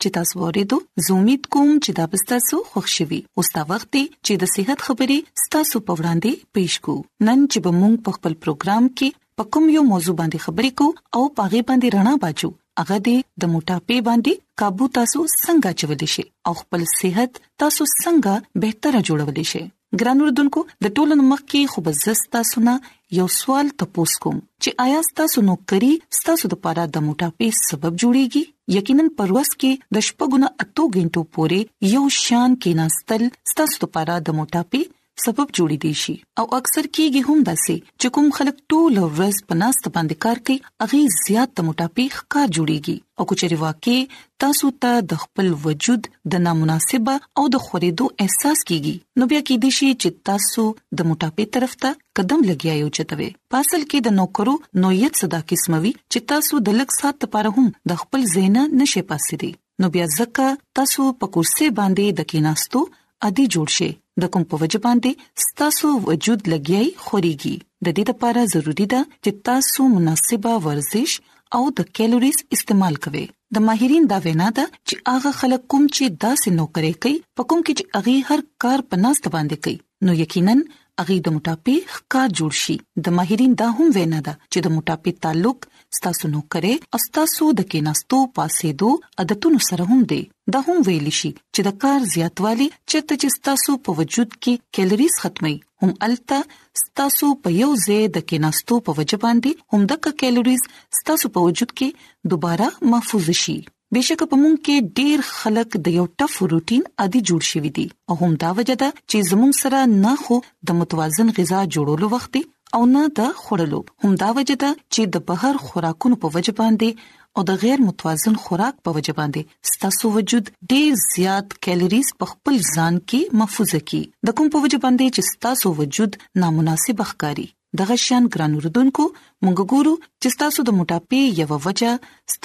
چې تاسو ورېدو زه امید کوم چې دا به تاسو خوښ شي او دا وخت دی چې د صحت خبرې تاسو په وړاندې پېښ کو نن چې به موږ په خپل پروګرام کې په کوم یو موضوع باندې خبرې کو او پاغه باندې رڼا باجو هغه دی د موټاپې باندې काबू تاسو څنګه چولې شي او خپل صحت تاسو څنګه بهتره جوړولې شي ګران اردوونکو د ټولو مخ کې خو به زستا سنا یو سوال تپوس کوم چې آیا تاسو نو کری تاسو د پاره د موټاپې سبب جوړیږي یقینا پروس کې د شپګونه اتو غنټو پورې یو شان کې ناستل تاسو د پاره د موټاپې سبب جوړې دي شي او اکثر کېږي هم داسې چې کوم خلک ټول ورځ په ناست باندې کار کوي اغه زیات د موټاپې ښکار جوړيږي او کچري واقع تاسو ته د خپل وجود د نامناسب او د خورېدو احساس کیږي نو بیا کې دي شي چې تاسو د موټاپې طرف ته قدم لګیا یو چتوي پاسل کې د نوکرو نوعیت صدا قسموي چې تاسو د لک سات لپاره هم د خپل زینا نشه پاسې دي نو بیا ځکه تاسو په کرسي باندې د کیناستو ادي جوړ شي د کوم په وجه باندې ستاسو وجود لګیای خوريږي د دې لپاره ضروری ده چې تاسو مناسبه ورزش او د کیلوریز استعمال کوئ د ماهرین دا وینا ده چې هغه خلک کوم چې داسې نوکرې کوي په کوم کې چې هغه هر کار په ناست باندې کوي نو یقینا هغه د موټاپي ښکار جوړ شي د ماهرین دا هم وینا ده چې د موټاپي تعلق ستاسو نو کرے او ستاسو د کیناستو پاسې دو عادتونو سره هم دی دا هم ویل شي چې د کار زیاتوالی چې ته چې ستاسو په وجود کې کیلریز ختمي هم الته ستاسو په یو ځای د کیناستو په وجه باندې هم د کیلریز ستاسو په وجود کې دوباره محفوظ شي بشک په مونږ کې ډیر خلک د یو ټف روټین عادي جوړ شوی دي او هم دا وجه ده چې زموږ سره نه خو د متوازن غذا جوړولو وخت دی او نه د خورلو هم دا وجه ده چې د بهر خوراکونو په وجه باندې او د غیر متوازن خوراک په وجه باندې ستاسو وجود ډیر زیات کیلریز په خپل ځان کې محفوظ کی د کوم په وجه باندې چې ستاسو وجود نامناسب ښکاری دغه شان ګران اوردونکو مونږ ګورو چې تاسو د موټاپي یو وجه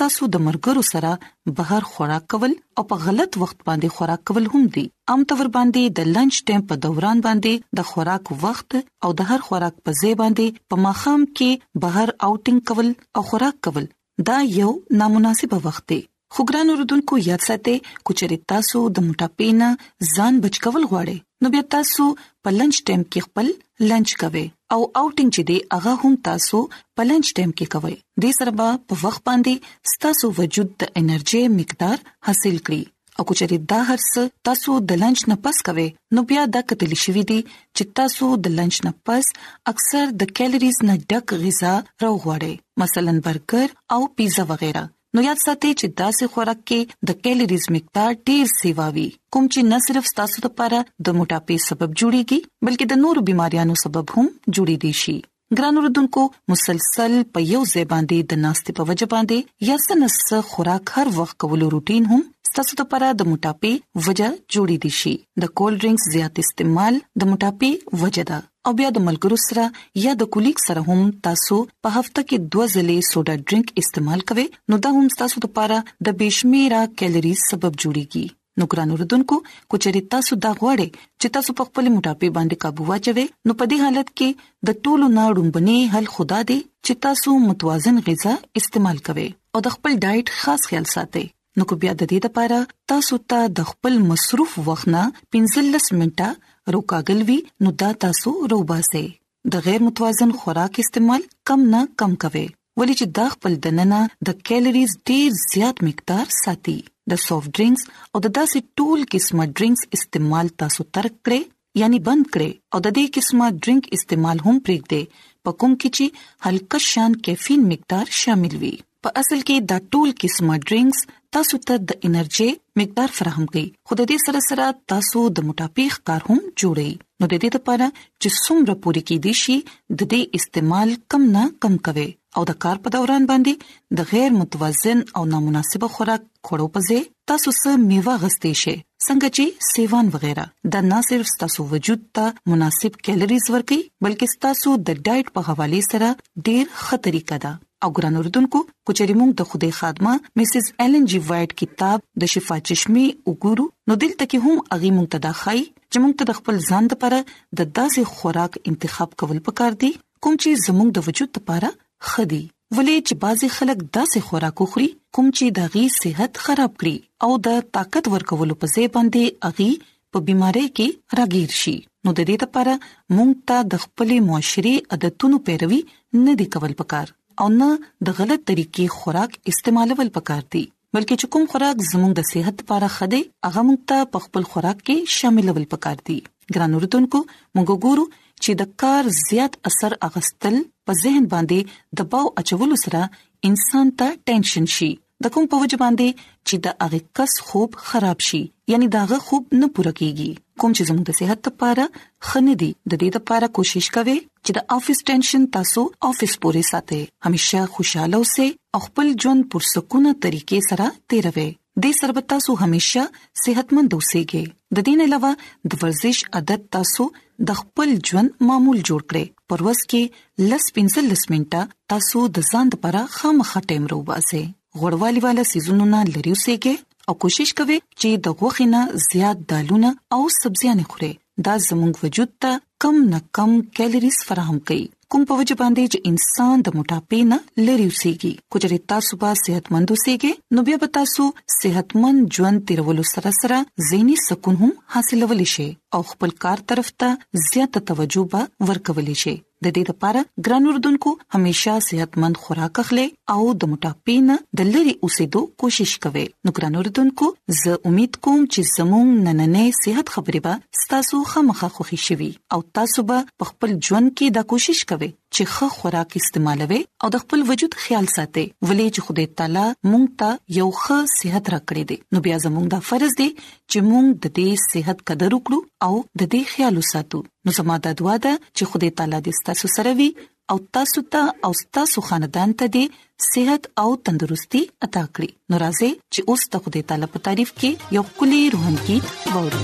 تاسو د مرګرو سره بهر خوراک کول او په غلط وخت باندې خوراک کول هم دي عام تور باندې د لنچ ټایم په دوران باندې د خوراک وخت او د هر خوراک په ځای باندې په ماخام کې بهر آوټینګ کول او خوراک کول دا یو نامناسب وخت دی خو ګران اوردونکو یاد ساتئ کوچري تاسو د موټاپې نه ځان بچ کول غواړئ نو بیا تاسو په لنچ ټایم کې خپل لنچ کوئ او آوټینګ چې دی هغه هم تاسو په لنچ ټایم کې کوئ د سربا په وخت باندې تاسو وجود د انرژي مقدار حاصل کړئ او که چېرې دا هر څه تاسو د لنچ نه پس کوي نو بیا دا کتل شوې دي چې تاسو د لنچ نه پس اکثر د کیلریز نه ډک غذا راوغواړي مثلا برګر او پیزا وغیرہ نو یاد ساتئ چې داسې خوراک کې د کیلریز مقدار ډیر سیواوي کوم چې نه صرف تاسو لپاره د موټاپې سبب جوړيږي بلکې د نورو بيماريانو سبب هم جوړي دي شي ګران اوردونکو مسلسل په یو ځای باندې د ناستې په وجه باندې یا سنس خوراک هر وخت کولو روټین هم ستاسو لپاره د موټاپي وجه جوړې دي شي د کول ډرینګز زیات استعمال د موټاپي وجه ده او بیا د ملګرو سره یا د کولیک سره هم تاسو په هفته کې دوه ځلې سوډا ډرینګ استعمال کوئ نو دا هم تاسو لپاره د بشمیره کیلریز سبب جوړیږي نو ګران اوردونکو کچري تاسو دا غواړئ چې تاسو په خپل موټاپي باندې काबू واچوي نو په دې حالت کې د ټولو ناړم بني حل خدا دی چې تاسو متوازن غذا استعمال کړئ او د خپل ډایټ خاص خیال ساتئ نو کو بیا د دې لپاره تاسو ته تا د خپل مصروف وخت نه 15 منټه روکاګل وی نو دا تاسو روباسه د غیر متوازن خوراک استعمال کم نه کم کوي ولې چې دا خپل دننه د کیلریز ډیر زیات مقدار ساتي د سافټ ډرینګز او د داسې ټول قسمه ډرینګز استعمال تاسو ترک کړئ یعنی بند کړئ او د دې قسمه ډرینګ استعمال هم پرېږدئ په کوم کې چې هلکه شان کیفین مقدار شامل وي په اصل کې دا ټول قسمه ډرینګز تاسو ته د انرژي مقدار فراهم کوي خو د دې سره سره تاسو د موټاپي ښکار هم جوړي نو د دې لپاره چې څومره پوري کې دي شي د دې استعمال کم نه کم کوي او د کار په دوران باندې د غیر متوازن او نامناسب خوراک خورو په ځای تاسو سه میوه غستې شي څنګه چې سیوان وغیرہ دا نه صرف تاسو وجود ته مناسب کیلریز ورکي بلکې تاسو د ډایټ په حواله سره ډیر خطرې کده او ګران اردوونکو کچري موږ د خوده خادمه مسز ایلن جی وایټ کتاب د شفا چشمه وګورو نو دلته کې هم اغي موږ ته دا خای چې موږ ته د خپل ځان لپاره د داسې خوراک انتخاب کول پکار دي کوم چې زموږ د وجود لپاره خدي ولې چې بعضي خلک داسې خوراک خوري کوم چې د غي صحت خراب کړي او د طاقت ورکولو په ځای باندې اغي په بيمارۍ کې راګير شي نو د دې لپاره مونږ ته د خپل معاشري عادتونو پیروي نه دی کول پکار او نه د غلط طریقې خوراک استعمالول پکار دي بلکې چې کوم خوراک زموږ د صحت لپاره ښه دی هغه موږ ته په خپل خوراک کې شاملول پکار دي ګران اوردونکو موږ ګورو چې د کار زیات اثر اغستل په ذهن باندې دباو اچولو سره انسان ته ټینشن شي د کوم په وجه باندې چې د هغه کس خوب خراب شي یعنی داغه خوب نه پوره کیږي کوم چې زموږ د صحت لپاره خنه دي د دې لپاره کوشش کوي چې د افیس ټینشن تاسو افیس پورې ساتي همیشه خوشاله اوسئ او خپل ژوند پر سکونه طریقې سره تیروي د سربتا تاسو همیشه صحتمند اوسئ د دین علاوه د ورزش عادت تاسو د خپل ژوند معمول جوړ کړئ پروس کې لس پنځه لس منټه تاسو د ځان لپاره خامخا ټیم روباسي غوړوالي والا سيزونو نه لري اوسئ او کوشش کوي چې د غوښې نه زیات دالونه او سبزيانې خوري دا زموږ وجود ته کم نه کم کیلریز فراهم کوي کوم په وجه باندې چې انسان د موټاپې نه لری وسیږي کچره تاسو به صحتمند وسیږئ نو بیا به تاسو صحتمند ژوند تیرولو سره سره زینی سکون هم حاصلولی شئ او خپل کار طرف ته زیاته توجه به ورکولی شئ د دې لپاره ګران اردوونکو همیشه صحتمند خوراک اخلي او د موټاپې نه د لری اوسېدو کوشش کوي نو ګران اوردونکو زه امید کوم چې زموږ نننې صحت خبرې به تاسو خامخا خوښی شي او تاسو به په خپل ژوند کې دا کوشش کوئ چې ښه خوراک استعمالوي او د خپل وجود خیال ساتي ولې چې خدای تعالی مونږ ته یو ښه صحت راکړي دي نو بیا زموږ دا فرض دی چې موږ د دې صحت قدر وکړو او د دې خیال وساتو نو زموږ د دعا ده چې خدای تعالی دې تاسو سره وي او تاسو ته او تاسو خاندان ته دې صحت او تندرستي عطا کړي ناراضه چې اوس د خدای تعالی په تعریف کې یو کلی روحاني ووري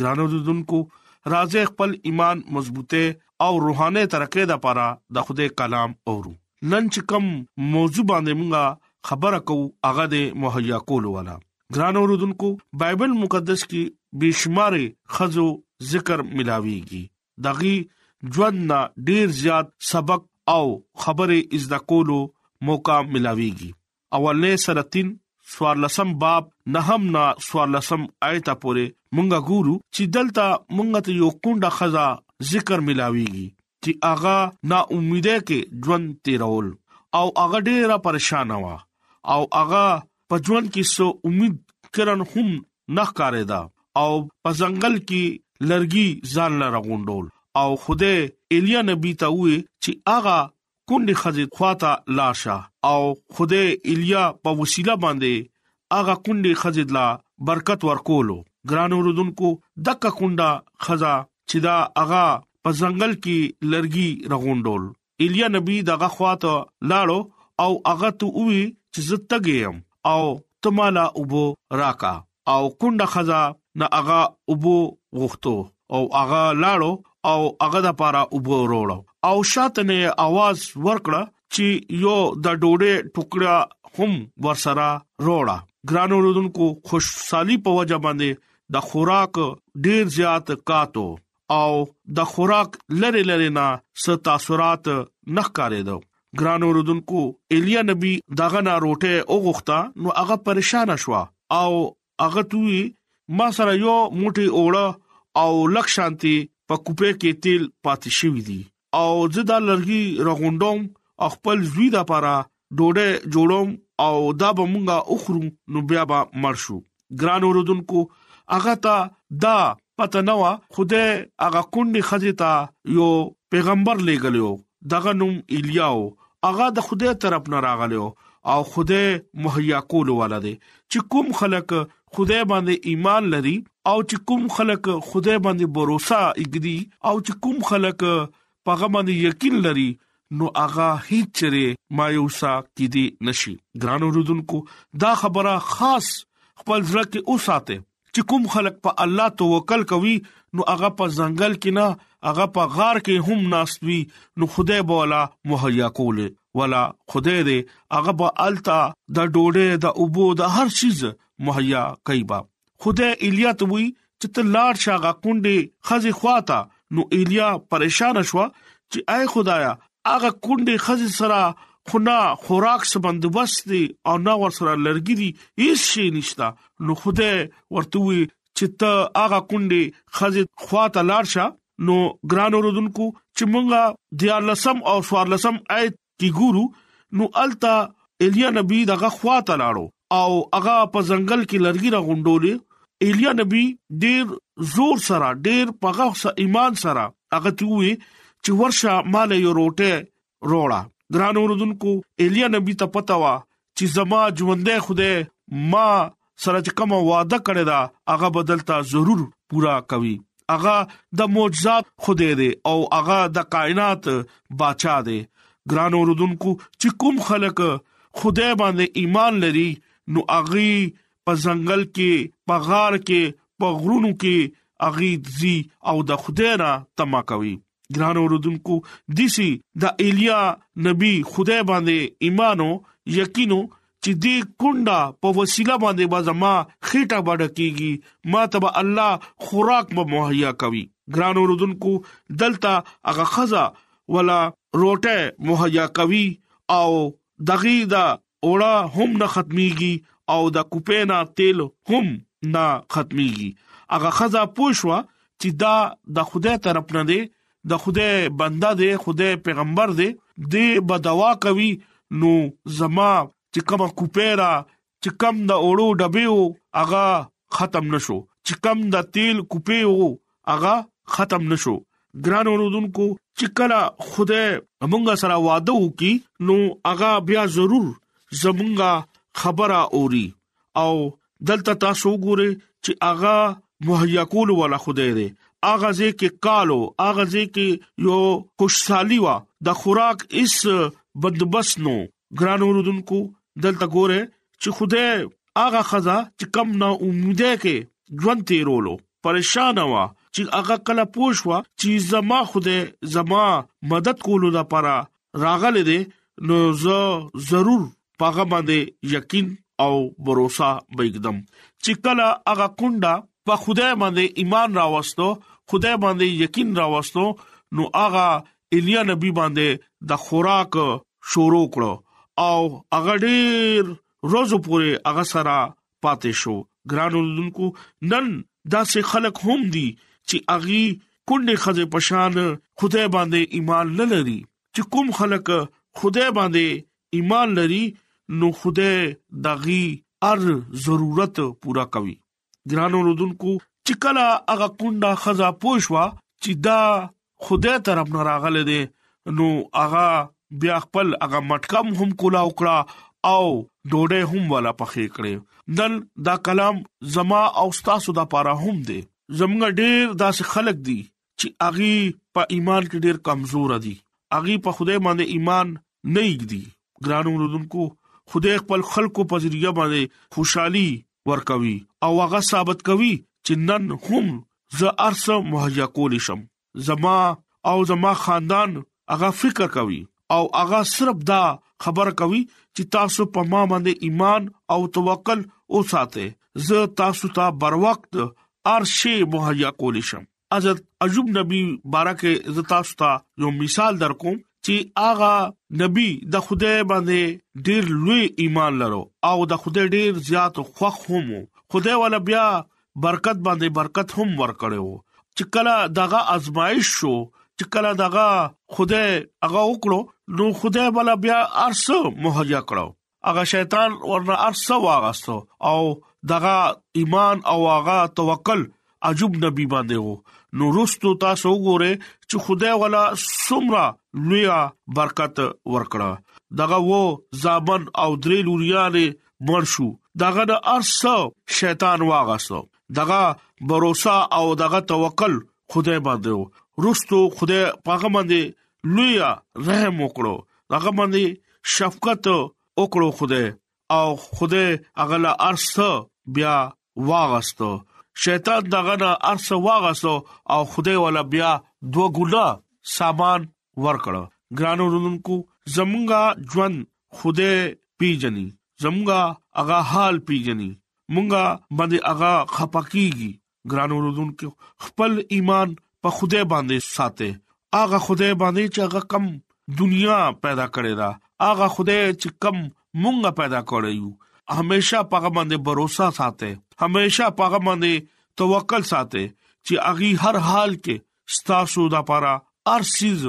ګران اوردونکو راځي خپل ایمان مضبوطه او روحانه ترقه د پاره د خوده کلام اورو نن چې کوم موضوع باندې مونږه خبره کوو هغه د مهیا کول والا ګران اوردونکو بایبل مقدس کې بشمارې خزو ذکر ملاويږي دغي ژوند نه ډیر زیات سبق او خبره از د کولو موقع ملاويږي اولنې سره 3 سوارلسم باب نهم نا سوارلسم آیت پورې مونږه ګورو چې دلته مونږ ته یو کونډه خزا ذکر ملاويږي چې هغه نا امیده کې ژوند تیرول او هغه ډیره پریشان و او هغه په ژوند کې سو امید کرن هم نه کارې دا او په ځنګل کې لرګي ځان لره غونډول او خوده ایلیا نبی ته وې چې هغه کونډې خزې خواته لار شه او خدای الیا په وسیله باندې هغه کونډې خزې دلا برکت ورکولو ګران اوردونکو دکه کونډه خزا چې دا هغه په ځنګل کې لرګي رغونډول الیا نبی دغه خواته لاړو او هغه ته وی چې زه تګیم او تمالا وبو راکا او کونډه خزا نه هغه اوبو غوښتو او هغه لاړو او هغه د پاره اوبو وروړو او شاته نه आवाज ورکړه چې یو د ډوډۍ ټوکړه هم ورسره روړه ګران اوردونکو خوشحالي په وجه باندې د خوراک ډیر زیات کاتو او د خوراک لری لری نه ست تاثرات نه ښکارېدو ګران اوردونکو ایلیا نبی داغه نه روټه اوغوخته نو هغه پریشان شو او هغه توی ما سره یو موټي اوړه او لک شانتي په کوپه کې تیل پاتې شوی دی او زه دا لرګي رغونډوم خپل زوی د پاره ډوډۍ جوړوم او دا به مونږه اخرو نو بیا به مړ شو ګران اوردونکو هغه ته دا پته نه و خوده هغه کونډي خزه ته یو پیغمبر لګلیو دغه نوم الیاو هغه د خوده طرف نه راغلیو او خوده مهیا کول ولده چې کوم خلک خدای باندې ایمان لري او چې کوم خلک خدای باندې باور وکړي او چې کوم خلک پاغه باندې یقین لري نو هغه هیڅ چره مایوسا کیدی نشي ګران اوردونکو دا خبره خاص خپل ځل کې اوساته چې کوم خلک په الله توکل کوي نو هغه په ځنګل کې نه هغه په غار کې هم ناشوي نو خدای بولا مهیا کوله ولا خدای دې هغه به التا د ډوډۍ د اوبو د هر چیز مهیا کوي با خدای ایلیا ته وی چې ته لاړ شاګه کونډې خزي خواته نو ایلیا پریشان شو چې اے خدایا هغه کونډې خزي سره خنا خوراک سبند وسته او نا ور سره لرګي دي هیڅ شي نشتا نو خدای ورته وی چې ته هغه کونډې خزه خواته لاړ شه نو ګران اوردونکو چې مونږه د لسم او سوار لسم آیت کې ګورو نو التا الیا نبی دغه خوا ته لاړو او هغه په ځنګل کې لرګي را غونډولې الیا نبی ډیر زور سره ډیر پغه ایمان سره هغه ته وی چې ورشه مال یو روټه روړه ګران اوردونکو الیا نبی ته پتا وا چې زما ژوندې خوده ما سره چې کوم وعده کړی دا هغه بدلتا ضرور پورا کوي هغه د معجزات خوده دی او هغه د کائنات بچا دی ګران اوردونکو چې کوم خلک خوده باندې ایمان لري نو اغي په ځنګل کې په غار کې په غرونو کې اغي ځي او د خوده را تما کوي ګران اوردونکو د سي د ایلیا نبی خدای باندې ایمانو یقینو چې دې کونډه په وسیله باندې با زما خېټه باندې کیږي ما تبا الله خوراک به مهیا کوي ګران اوردونکو دلته هغه خزا ولا روټه مهیا کوي او دغه دا اوړه هم نه ختميږي او د کوپینا تیل هم نه ختميږي هغه خزه پوښوا چې دا د خدای طرف نه دی د خدای بنده دی خدای پیغمبر دی د بدوا کوي نو زما چې کومه کوپیرا چې کم د اوړو ډبه او هغه ختم نشو چې کم د تیل کوپې وو هغه ختم نشو ګران اوردونکو چې کله خوده مونږه سره وعده وکي نو هغه بیا ضرور زمونږه خبره اوري او دلته تاسو ګوره چې هغه مهیا کول ولا خوده دی اغه ځکه کالو اغه ځکه یو خوشحالي وا د خوراک اس بندبس نو ګران اوردونکو دلته ګوره چې خوده هغه خزا چې کم نه امیده کې ژوند تیرولو پریشان وا چې هغه کله پوښوا چې زما خوده زما مدد کولو لپاره راغله دي نو زه ضرور پاغه باندې یقین او باور وکړم چې کله هغه کونډه په خدای باندې ایمان راوستو خدای باندې یقین راوستو نو هغه ایلیا نبی باندې د خوراک شروع کړو او هغه ډیر روزو پورې هغه سره پاتې شو ګران ولونکو نن داسې خلک هم دي چې اغي کونډه خزه پشان خدای باندې ایمان نه لري چې کوم خلک خدای باندې ایمان لري نو خدای دغي ار ضرورت پورا کوي ګران اوردونکو چې کله هغه کونډه خزا پوښوا چې دا خدای طرف نه راغله دي نو هغه بیا خپل هغه مټکم هم کولا وکړه او ډوډۍ هم ولا پخې کړې نن دا کلام زما او تاسو د پاره هم دی زمګ ډیر داسې خلک دي چې اغي په ایمان کې ډیر کمزور دي اغي په خدای باندې ایمان نه یګدي ګرانو رودونکو خدای خپل خلکو په ذریعہ باندې خوشحالي ورکوي او هغه ثابت کوي چې نن هم زه ارسه مهیا کول شم زما او زما خاندان هغه فکر کوي او هغه صرف دا خبره کوي چې تاسو په ما باندې ایمان او توکل وساته زه تاسو ته بر وخت ارشي مهیا کول شم حضرت ایوب نبی بارکه زه تاسو ته یو مثال درکوم چې آغا نبی د خدای باندې ډیر لوی ایمان لرو او د خدای ډیر زیات خوښ هم خدای ولا بیا برکت باندې برکت هم ورکړي وو چې کله دغه ازمایش شو چې کله دغه خوده هغه وکړو نو خوده بل بیا ارس مهیا کړو هغه شیطان ورنه ارس واغستو او دغه ایمان او هغه توکل عجب نبی باندې وو نو رستو تاسو وګوره چې خوده ولا سمرا لویا برکت ورکړه دغه وو زابن او درې لوريانه مړ شو دغه نه ارس شیطان واغسو دغه باور او دغه توکل خدای باندې رستو خدای پاغه باندې لوی رحم وکړو هغه باندې شفقت وکړو خدای او خدای هغه لا ارس بیا واغستو شیطان دغه نه ارس واغستو او خدای ولا بیا دوه ګنا سامان ورکړ ګران ورونکو زمونږه ژوند خوده پیجنې زمونږه هغه حال پیجنې مونږه باندې هغه خپکیږي ګران ورونکو خپل ایمان په خوده باندې ساته هغه خوده باندې چې هغه کم دنیا پیدا کړی دا هغه خوده چې کم مونږه پیدا کړیو همیشه پاغه باندې باور ساته همیشه پاغه باندې توکل ساته چې اغي هر حال کې ستاسو د پاره ارسیز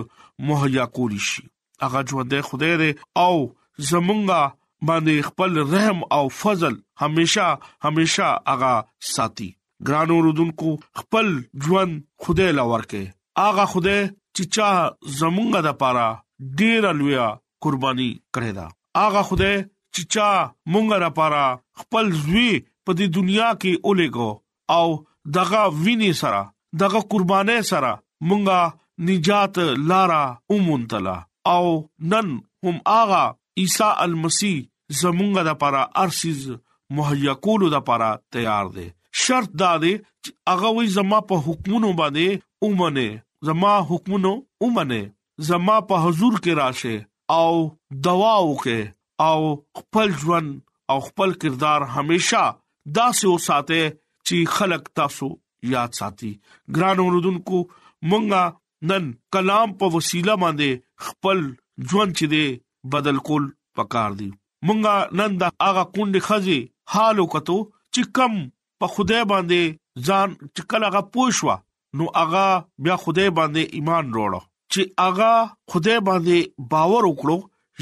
مهیا کولی شي هغه ژوند خدای دی او زمونږه باندې خپل رحم او فضل همیشه همیشه هغه ساتي ګران اوردونکو خپل ژوند خدای لور کې هغه خدای چې چا زمونږه د پاره ډیر لویا قرباني کړې ده هغه خدای چې چا مونږه را پاره خپل زوی په دې دنیا کې اولېګو او دغه ویني سره دغه قربانې سره مونږه نجات لارا اومونتلا او نن هم آغا عیسی المسی زمونږه د پاره ارسیز مهیا کولو د پاره تیار دی شرط دا دی چې هغه وي زما په حکمونو باندې اومنه زما حکمونو اومنه زما په حضور کې راشه او دوا وکه او خپل ژوند او خپل کردار همیشه داسې وساته چې خلک تاسو یاد ساتي ګران اوردونکو مونږه نن کلام په وسیله باندې خپل ژوند چې دی بدل کول پکار دی مونږه نن دا هغه کونډه خزي حال وکړو چې کم په خدای باندې ځان چې کله هغه پوښوا نو هغه بیا خدای باندې ایمان وروړو چې هغه خدای باندې باور وکړو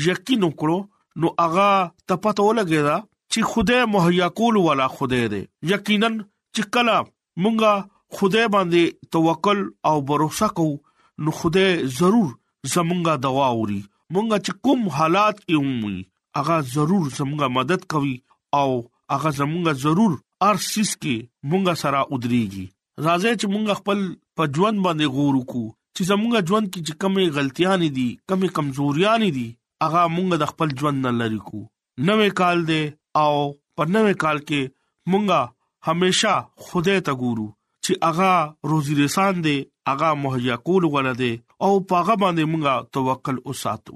یقین وکړو نو هغه ته پته ولګی دا چې خدای مهیا کول والا خدای دی یقینا چې کله مونږه خدای باندې توکل او باور وکړو نو خدای ضرور زمونږه دوا اوري مونږه چې کوم حالات کې ومي هغه ضرور زموږه مدد کوي او هغه زموږه ضرور ارسیس کې مونږه سره ودرېږي راځي چې مونږ خپل په ژوند باندې غور وکړو چې زموږ ژوند کې چې کمی غلطیاں دي کمی کمزوریاں دي هغه مونږ د خپل ژوند نه لری کو نوې کال دی او په نوې کال کې مونږه همیشا خدای ته ګورو چې هغه روزي رسان دی هغه مهیا کول غل دی او پاغه باندې مونږه توکل وساتو